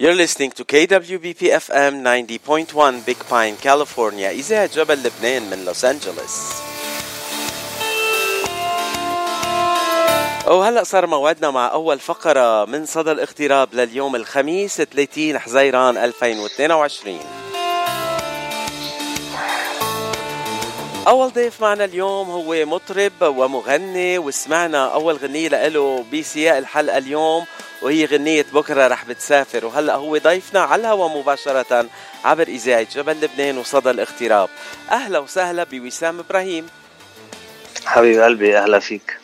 You're listening to KWBP FM 90.1 Big Pine, California. إذاعة جبل لبنان من لوس أنجلوس وهلا صار موعدنا مع أول فقرة من صدى الاغتراب لليوم الخميس 30 حزيران 2022 أول ضيف معنا اليوم هو مطرب ومغني وسمعنا أول غنية له بسياق الحلقة اليوم وهي غنية بكرة رح بتسافر. وهلأ هو ضيفنا على الهواء مباشرة عبر إذاعة جبل لبنان وصدى الاغتراب. أهلا وسهلا بوسام إبراهيم. حبيب قلبي أهلا فيك.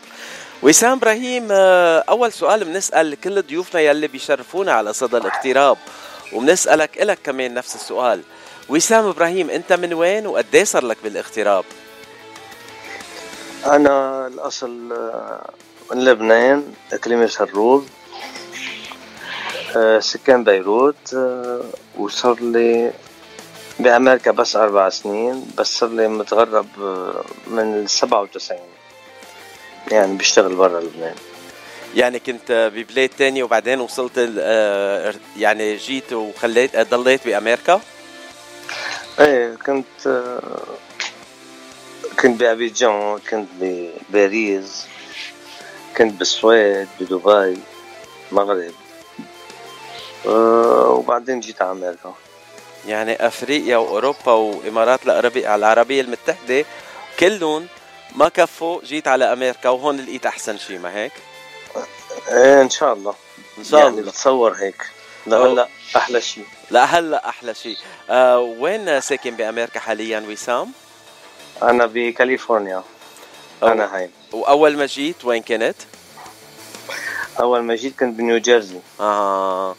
وسام إبراهيم آه، أول سؤال بنسأل كل ضيوفنا يلي بيشرفونا على صدى الاغتراب وبنسألك إلك كمان نفس السؤال. وسام إبراهيم أنت من وين وقد صار لك بالاغتراب أنا الأصل آه، من لبنان اقليم شروق آه، سكان بيروت وصار لي بأمريكا بس أربع سنين بس صار لي متغرب من السبعة وتسعين يعني بيشتغل برا لبنان يعني كنت ببلاد تانية وبعدين وصلت آه، يعني جيت وخليت ضليت بأمريكا؟ إيه كنت كنت بأبيجان كنت بباريس كنت بالسويد بدبي المغرب آه، وبعدين جيت على أمريكا. يعني أفريقيا وأوروبا وإمارات العربية المتحدة كلهم ما كفوا جيت على أمريكا وهون لقيت أحسن شيء ما هيك؟ إيه إن شاء الله. إن شاء يعني الله. بتصور هيك. لهلا أحلى شيء لا هلا أحلى شيء آه وين ساكن بأمريكا حاليا وسام؟ أنا بكاليفورنيا. أنا هاي. وأول ما جيت وين كنت؟ أول ما جيت كنت بنيو جيرسي. آه.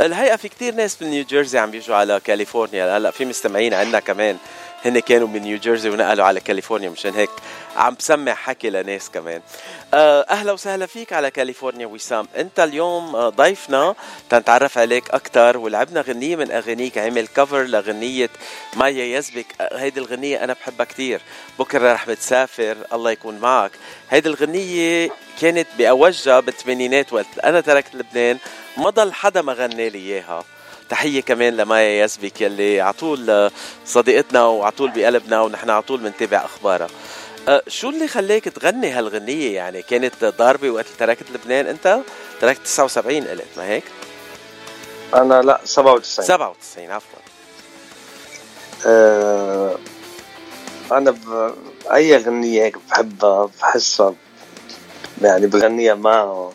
الحقيقة في كتير ناس من نيو جيرسي عم بيجوا على كاليفورنيا. هلا في مستمعين عندنا كمان. هن كانوا من نيو جيرسي ونقلوا على كاليفورنيا مشان هيك عم بسمع حكي لناس كمان. آه، أهلا وسهلا فيك على كاليفورنيا وسام. أنت اليوم آه، ضيفنا تنتعرف عليك أكثر ولعبنا غنية من أغانيك. عمل كفر لغنيه مايا يزبك هيدي الغنية أنا بحبها كثير بكرة رح بتسافر. الله يكون معك. هيدي الغنية كانت بأوجها بالثمانينات وقت أنا تركت لبنان. ما ضل حدا ما غنى لي إياها. تحية كمان لمايا يزبك يلي على طول صديقتنا وعلى طول بقلبنا ونحن على طول بنتابع أخبارها. أه شو اللي خليك تغني هالغنية يعني؟ كانت ضاربة وقت تركت لبنان أنت؟ تركت 79 قلت ما هيك؟ أنا لا 97 97 عفوا. أه أنا ب... أي غنية هيك بحبها بحسها يعني بغنيها ما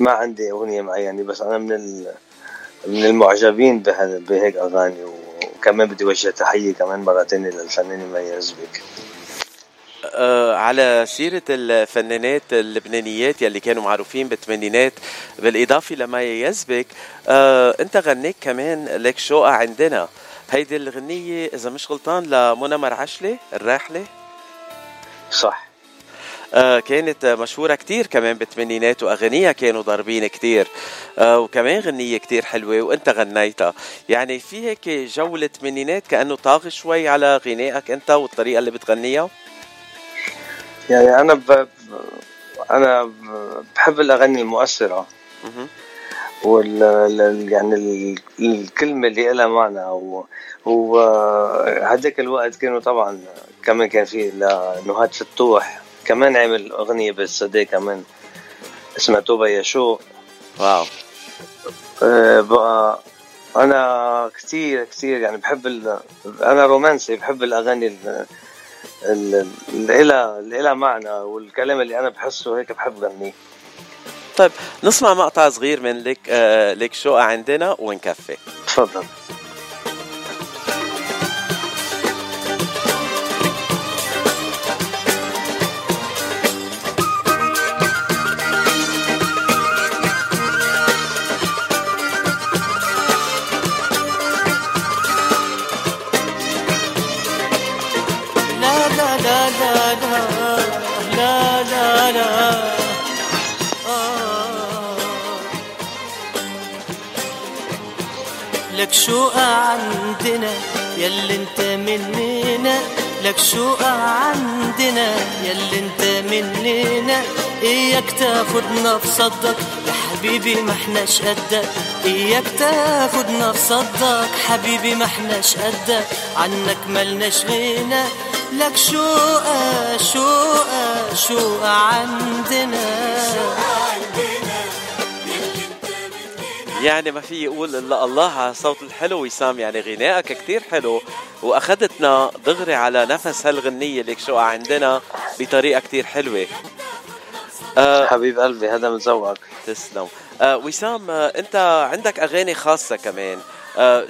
ما عندي أغنية معينة بس أنا من ال... من المعجبين بهيك أغاني وكمان بدي اوجه تحية كمان مرة ثانية للفنانة مي يزبك آه على سيرة الفنانات اللبنانيات يلي كانوا معروفين بالثمانينات بالإضافة لما يزبك آه أنت غنيت كمان لك شوقة عندنا. هيدي الغنية إذا مش غلطان لمنى مرعشلي الراحلة. صح. كانت مشهورة كتير كمان بالثمانينات وأغانيها كانوا ضاربين كتير. آه وكمان غنية كتير حلوة وأنت غنيتها. يعني في هيك جو الثمانينات كأنه طاغي شوي على غنائك أنت والطريقة اللي بتغنيها؟ يعني أنا ب... أنا بحب الأغاني المؤثرة. وال يعني الكلمة اللي لها معنى. و وهذاك الوقت كانوا طبعا كمان كان في نهاد فتوح كمان عمل أغنية بالصدى كمان اسمها توبة يا شو واو. أه بقى أنا كثير كثير يعني بحب ال... أنا رومانسي بحب الأغاني ال... اللي لها معنى والكلام اللي أنا بحسه هيك بحب غنيه. طيب نسمع مقطع صغير من لك آه لك شو عندنا ونكفي. تفضل. لك شوقة عندنا؟ ياللي انت مننا. لك شوقة عندنا؟ ياللي انت مننا. إياك تاخدنا في صدك لحد حبيبي ما إحناش قدك. إياك تاخدنا في صدك حبيبي ما إحناش قدك. عنك ملناش غنى. لك شوقة شوقة شوقة عندنا؟ يعني ما في يقول إلا الله على الصوت الحلو وسام. يعني غنائك كتير حلو وأخذتنا دغري على نفس هالغنية لك شو عندنا بطريقة كتير حلوة. أه حبيب قلبي هذا من ذوقك. تسلم. أه وسام أه أنت عندك أغاني خاصة كمان. أه, أه،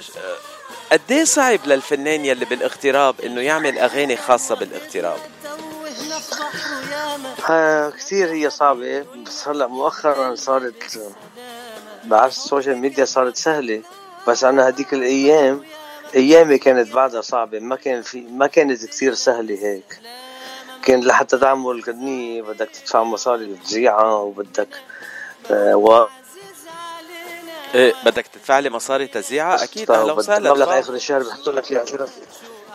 قد إيه صعب للفنان يلي بالاغتراب إنه يعمل أغاني خاصة بالاغتراب؟ كثير هي صعبة بس هلأ مؤخرا صارت بعرف ال social media صارت سهلة. بس أنا هديك الأيام أيامي كانت بعدها صعبة. ما كان في ما كانت كثير سهلة هيك. كان لحتى تعمل غنية بدك تدفع مصاري للتذيعة وبدك آه و إيه بدك تدفع لي مصاري تذيعة أكيد أهلا وسهلا مبلغ آخر الشهر بحطوا لك اياه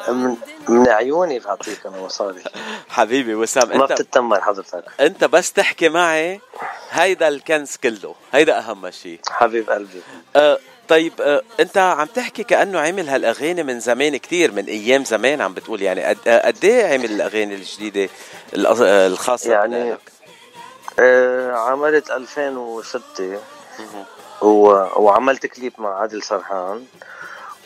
من, من عيوني بعطيك أنا مصاري حبيبي وسام انت ما بتتمر حضرتك. أنت بس تحكي معي هيدا الكنز كله هيدا أهم شيء حبيب قلبي. أه طيب أه أنت عم تحكي كأنه عمل هالأغاني من زمان كتير من أيام زمان عم بتقول يعني. قد إيه عمل الأغاني الجديدة الخاصة يعني أه عملت 2006 و... وعملت كليب مع عادل سرحان.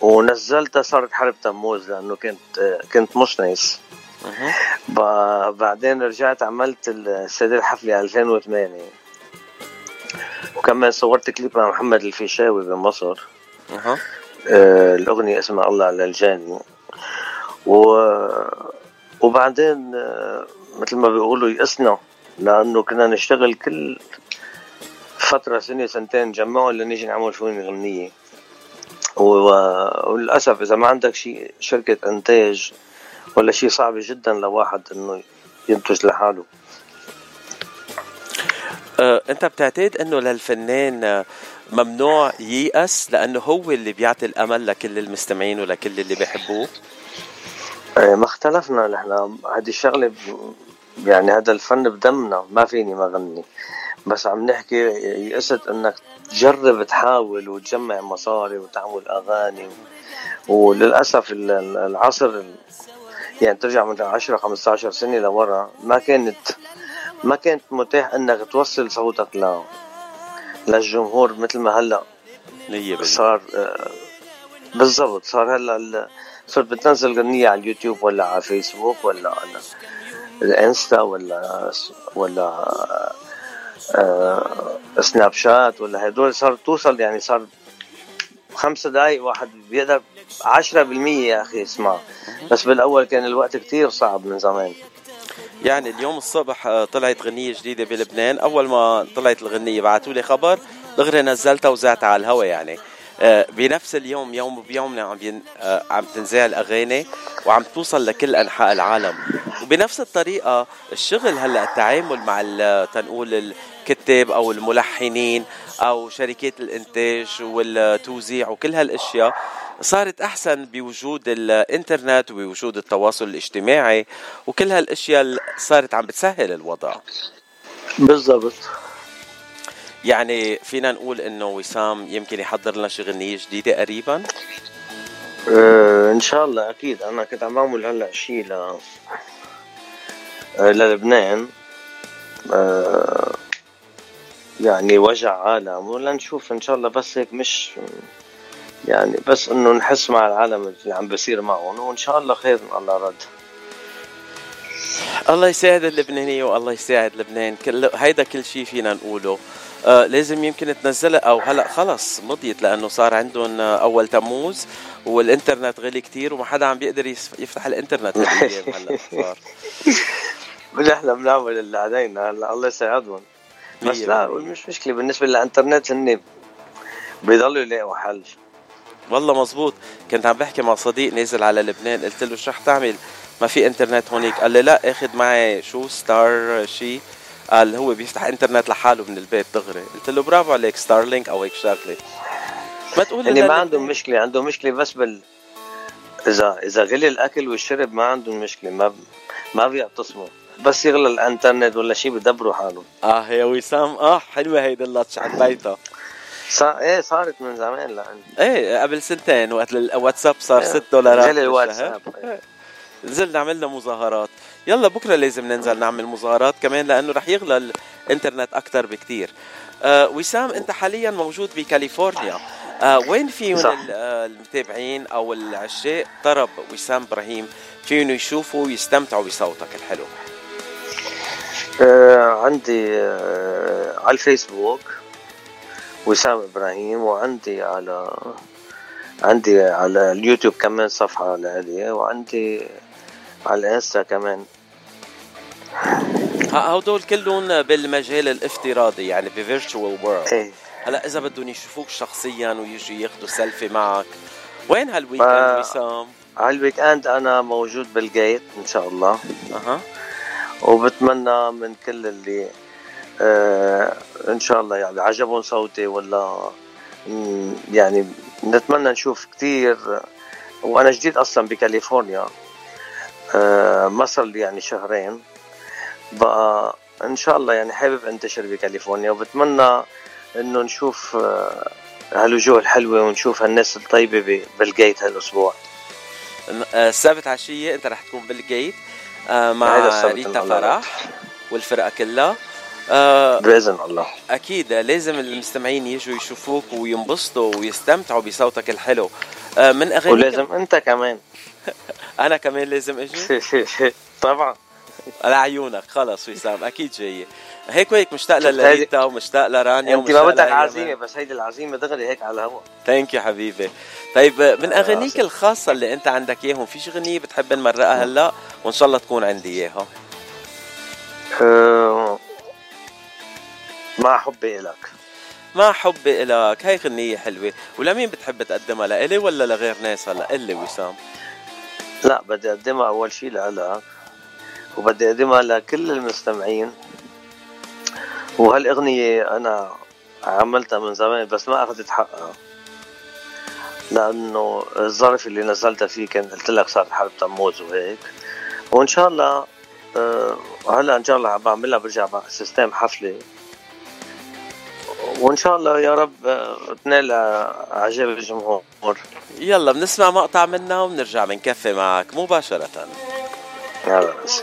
ونزلتها صارت حرب تموز لأنه كنت كنت مش نايس بعدين رجعت عملت السيدة الحفلة 2008 وكمان صورت كليب مع محمد الفيشاوي بمصر. أه. الأغنية اسمها الله على الجاني و... وبعدين آه، مثل ما بيقولوا يئسنا لأنه كنا نشتغل كل فترة سنة سنتين جمعوا لنيجي نعمل شوية غنية. وللأسف إذا ما عندك شيء شركة إنتاج ولا شيء صعب جدا لواحد إنه ينتج لحاله. أه أنت بتعتقد إنه للفنان ممنوع ييأس لأنه هو اللي بيعطي الأمل لكل المستمعين ولكل اللي بيحبوه؟ أه ما اختلفنا نحن. هذه الشغلة يعني هذا الفن بدمنا ما فيني ما غني. بس عم نحكي يئست إنك تجرب تحاول وتجمع مصاري وتعمل أغاني وللأسف العصر يعني ترجع من 10 15 سنة لورا ما كانت ما كانت متاح إنك توصل صوتك ل للجمهور مثل ما هلأ صار آه، بالضبط صار هلأ صرت بتنزل غنية على اليوتيوب ولا على فيسبوك ولا على الإنستا ولا ولا سناب شات ولا هدول صار توصل يعني صار خمسة دقايق واحد بيقدر عشرة بالمية يا أخي اسمع بس بالأول كان الوقت كتير صعب من زمان. يعني اليوم الصبح آه، طلعت غنية جديدة بلبنان. أول ما طلعت الغنية بعثوا لي خبر دغري نزلتها وزعتها على الهوا يعني. آه، بنفس اليوم يوم بيوم عم بين آه، عم تنزع الأغاني وعم توصل لكل أنحاء العالم. وبنفس الطريقة الشغل هلأ التعامل مع تنقول الكتاب أو الملحنين أو شركات الإنتاج والتوزيع وكل هالأشياء صارت أحسن بوجود الإنترنت وبوجود التواصل الاجتماعي وكل هالأشياء صارت عم بتسهل الوضع. بالضبط. يعني فينا نقول إنه وسام يمكن يحضر لنا شي غنية جديدة قريبا؟ أه إن شاء الله أكيد. أنا كنت عم بعمل هلأ شيء ل أه للبنان. أه يعني وجع عالم ولا نشوف إن شاء الله. بس هيك مش يعني بس إنه نحس مع العالم اللي عم بصير معهم وإن شاء الله خير من الله رد. الله يساعد اللبنانية والله يساعد لبنان. كل هيدا كل شيء فينا نقوله. آه لازم يمكن تنزلها أو هلا خلص مضيت لأنه صار عندهم آه أول تموز والإنترنت غلي كتير وما حدا عم بيقدر يفتح الإنترنت هلا صار. نحن بنعمل اللي علينا هلا الله يساعدهم بس لا مش مشكلة بالنسبة للإنترنت هن بيضلوا يلاقوا حل. والله مزبوط. كنت عم بحكي مع صديق نازل على لبنان قلت له شو رح تعمل؟ ما في إنترنت هونيك. قال لي لا آخذ معي شو Starlink شي. قال هو بيفتح إنترنت لحاله من البيت دغري. قلت له برافو عليك Starlink أو هيك شغلة. ما تقول يعني ما عندهم مشكلة عندهم مشكلة بس بال إذا إذا غلي الأكل والشرب ما عندهم مشكلة ما ما بيعتصموا. بس يغلى الإنترنت ولا شيء بدبروا حالهم. آه يا وسام آه حلوة هيدي اللطش حبيتها صار إيه صارت من زمان لأن إيه قبل سنتين وقت الواتساب صار 6 دولارات جالي الواتساب إيه. نزلنا عملنا مظاهرات. يلا بكرة لازم ننزل نعمل مظاهرات كمان لأنه رح يغلى الإنترنت أكثر بكثير آه وسام أنت حاليا موجود بكاليفورنيا. آه وين في من آه، المتابعين أو العشاق طرب وسام إبراهيم فيهم يشوفوا ويستمتعوا بصوتك الحلو. آه عندي آه على الفيسبوك وسام إبراهيم وعندي على عندي على اليوتيوب كمان صفحة لإلي وعندي على الإنستا كمان. هدول كلهم بالمجال الافتراضي يعني ب virtual world إيه. هلا إذا بدهم يشوفوك شخصيا ويجوا ياخذوا سيلفي معك وين هال weekend وسام؟ على ال weekend أنا موجود بالجيت إن شاء الله. أها. وبتمنى من كل اللي آه إن شاء الله يعني عجبهم صوتي ولا يعني نتمنى نشوف كثير وأنا جديد أصلا بكاليفورنيا. ما صار لي يعني شهرين. بقى إن شاء الله يعني حابب أنتشر بكاليفورنيا وبتمنى إنه نشوف آه هالوجوه الحلوة ونشوف هالناس الطيبة بالجيت هالأسبوع. السبت عشية أنت رح تكون بالجيت آه مع ريتا فرح والفرقة كلها. آه بإذن الله. أكيد لازم المستمعين يجوا يشوفوك وينبسطوا ويستمتعوا بصوتك الحلو. آه من أغانيك ولازم أنت كمان. أنا كمان لازم أجي؟ طبعا. على عيونك خلص وسام أكيد جاي. هيك وهيك مشتاق لريتا ومشتاق لرانيا انت ما بدك عزيمه بس هيدي العزيمه دغري هيك على الهواء. thank you حبيبي. طيب من أغانيك الخاصة اللي أنت عندك إياهم في غنيه بتحب نمرقها هلأ؟ وإن شاء الله تكون عندي إياها. أه مع حبي إلك. مع حبي إلك. هاي غنية حلوة. ولمين بتحب تقدمها؟ لإلي ولا لغير ناس هلأ؟ قلي وسام. لا بدي أقدمها أول شيء لإلك وبدي أقدمها لكل المستمعين. وهالأغنية أنا عملتها من زمان بس ما أخذت حقها لأنه الظرف اللي نزلتها فيه كان قلت لك صار حرب تموز وهيك. وإن شاء الله أه هلأ إن شاء الله بعملها برجع سيستم حفلة. وإن شاء الله يا رب آه، تنال اعجاب الجمهور. يلا بنسمع مقطع منها وبنرجع بنكفي معك مباشرة. يلا بس.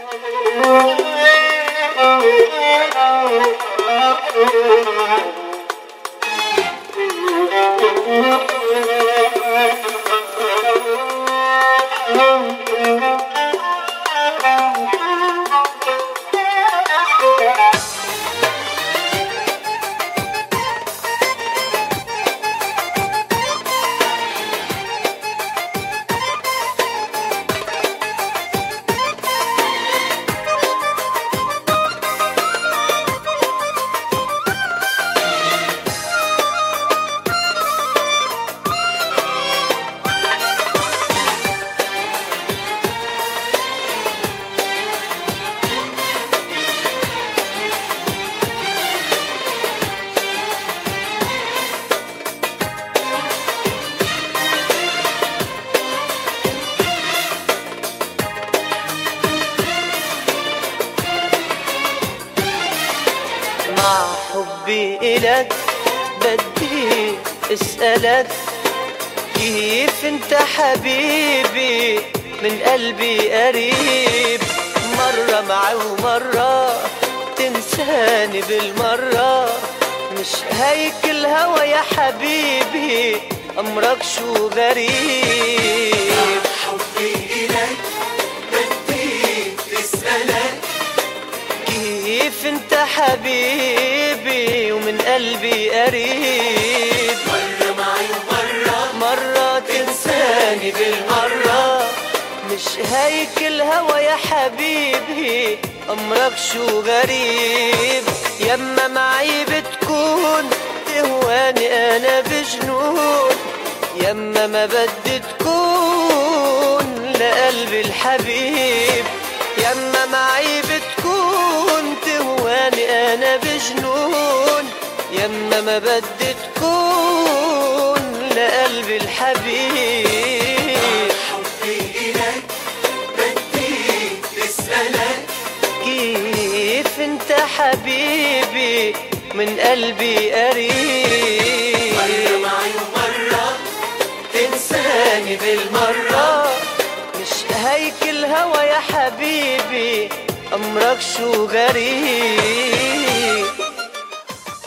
حبيبي من قلبي قريب. مرة معي ومرة تنساني بالمرة. مش هيك الهوى يا حبيبي أمرك شو غريب. حبي إليك بدي تسألك. كيف أنت حبيبي؟ ومن قلبي قريب. بالمرة مش هيك الهوى يا حبيبي أمرك شو غريب؟ يما معي بتكون تهواني أنا بجنون. يما ما بدي تكون لقلبي الحبيب. يما معي بتكون تهواني أنا بجنون. يما ما بدي تكون لقلبي الحبيب. ومن قلبي قريب. مرة معي ومرة تنساني بالمرة. مش هيك الهوى يا حبيبي أمرك شو غريب.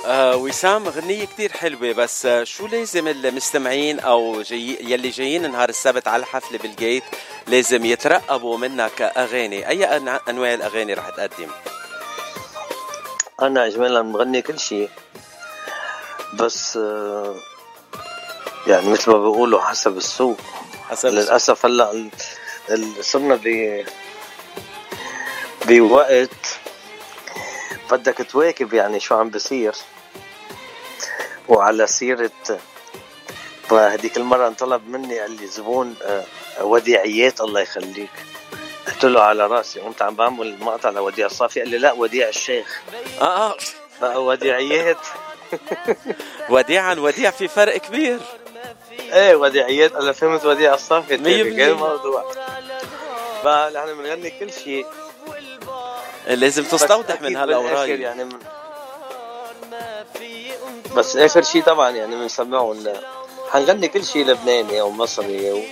آه وسام غنية كتير حلوة بس آه شو لازم المستمعين أو جاي يلي جايين نهار السبت على الحفلة بالجيت لازم يترقبوا منك أغاني. أي أنواع الأغاني رح تقدم؟ أنا اجمالا بغني كل شيء. بس آه، يعني مثل ما بيقولوا حسب السوق. حسب للأسف هلأ صرنا ب بوقت بدك تواكب يعني شو عم بصير وعلى سيرة هذيك المرة انطلب مني قال لي زبون آه، وديعيات الله يخليك. قلت له على رأسي قمت عم بعمل مقطع لوديع الصافي قال لي لا وديع الشيخ. آه آه. بقى وديعيات. وديعا وديع في فرق كبير. إيه وديعيات. أنا فهمت وديع الصافي مية غير بالمية. موضوع بقى نحن بنغني كل شيء. لازم تستوضح من هالأوراق. بالآخر يعني من بس آخر شيء طبعا يعني بنسمعهم حنغني كل شيء لبناني أو مصري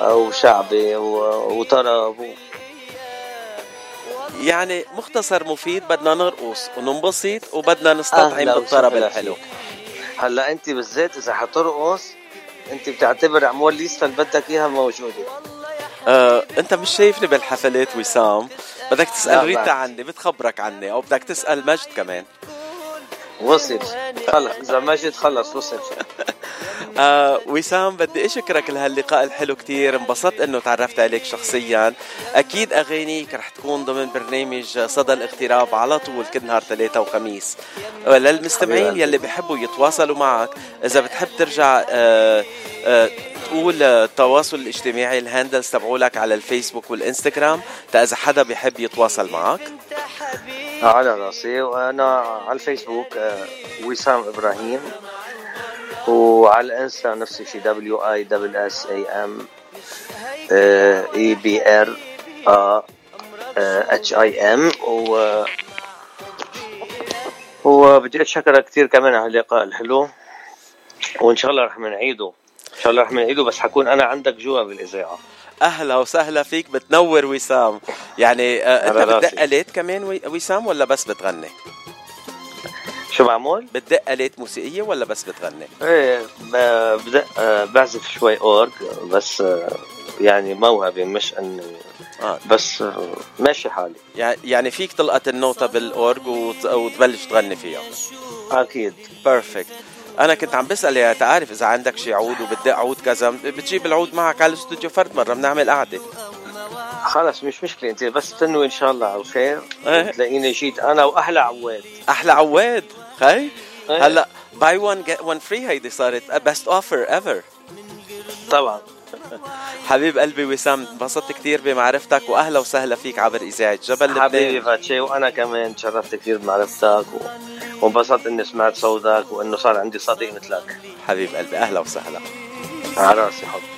أو أو شعبي و- وطرب. و- يعني مختصر مفيد بدنا نرقص وننبسط وبدنا نستطعم بالطرب الحلو. هلا أنت بالذات إذا حترقص أنت بتعتبر عمول ليستا اللي بدك إياها موجودة. آه، أنت مش شايفني بالحفلات وسام؟ بدك تسأل ريتا. عني بتخبرك عني أو بدك تسأل مجد كمان. وصل. خلص. إذا مجد خلص وصل. آه وسام بدي أشكرك لهاللقاء الحلو كتير. انبسطت إنه تعرفت عليك شخصيا. أكيد أغانيك رح تكون ضمن برنامج صدى الاغتراب على طول كل نهار ثلاثة وخميس. للمستمعين. يلي بحبوا يتواصلوا معك إذا بتحب ترجع آه آه تقول التواصل الاجتماعي الهاندلز تبعولك على الفيسبوك والإنستغرام تا إذا حدا بيحب يتواصل معك. على راسي وأنا على الفيسبوك آه، وسام إبراهيم وعلى الإنستا نفس الشيء W I double S A M I B R H I M و وبدي أتشكرك كثير كمان على اللقاء الحلو وإن شاء الله رح نعيده إن شاء الله رح نعيده بس ح كون أنا عندك جوا بالإذاعة. أهلا وسهلا فيك بتنور وسام. يعني آه أنت. بتدق الات كمان وسام ولا بس بتغني؟ شو بعمل؟ بتدق الات موسيقية ولا بس بتغني؟ إيه ب- بدأ آه، بعزف شوي أورج بس آه، يعني موهبة مش إني آه. بس ماشي حالي. يعني يعني فيك تلقط النوتة بالأورج وت- وتبلش تغني فيها. أكيد. perfect أنا كنت عم بسأل يا تعرف إذا عندك شي عود وبتدق عود كذا بتجيب العود معك على الاستوديو فرد مرة بنعمل قعدة. خلص مش مشكلة أنت بس تنوي إن شاء الله على الخير إيه. تلاقيني جيت أنا واحلى عواد. أحلى عواد خي؟ إيه. هلا buy 1 get 1 free هيدي صارت best offer ever طبعا. حبيب قلبي وسام انبسطت كثير بمعرفتك واهلا وسهلا فيك عبر إذاعة جبل حبيبي لبنان. فاتشي وأنا كمان تشرفت كثير بمعرفتك و... وانبسطت إني سمعت صوتك وإنه صار عندي صديق مثلك. حبيب قلبي أهلا وسهلا. على راسي حب.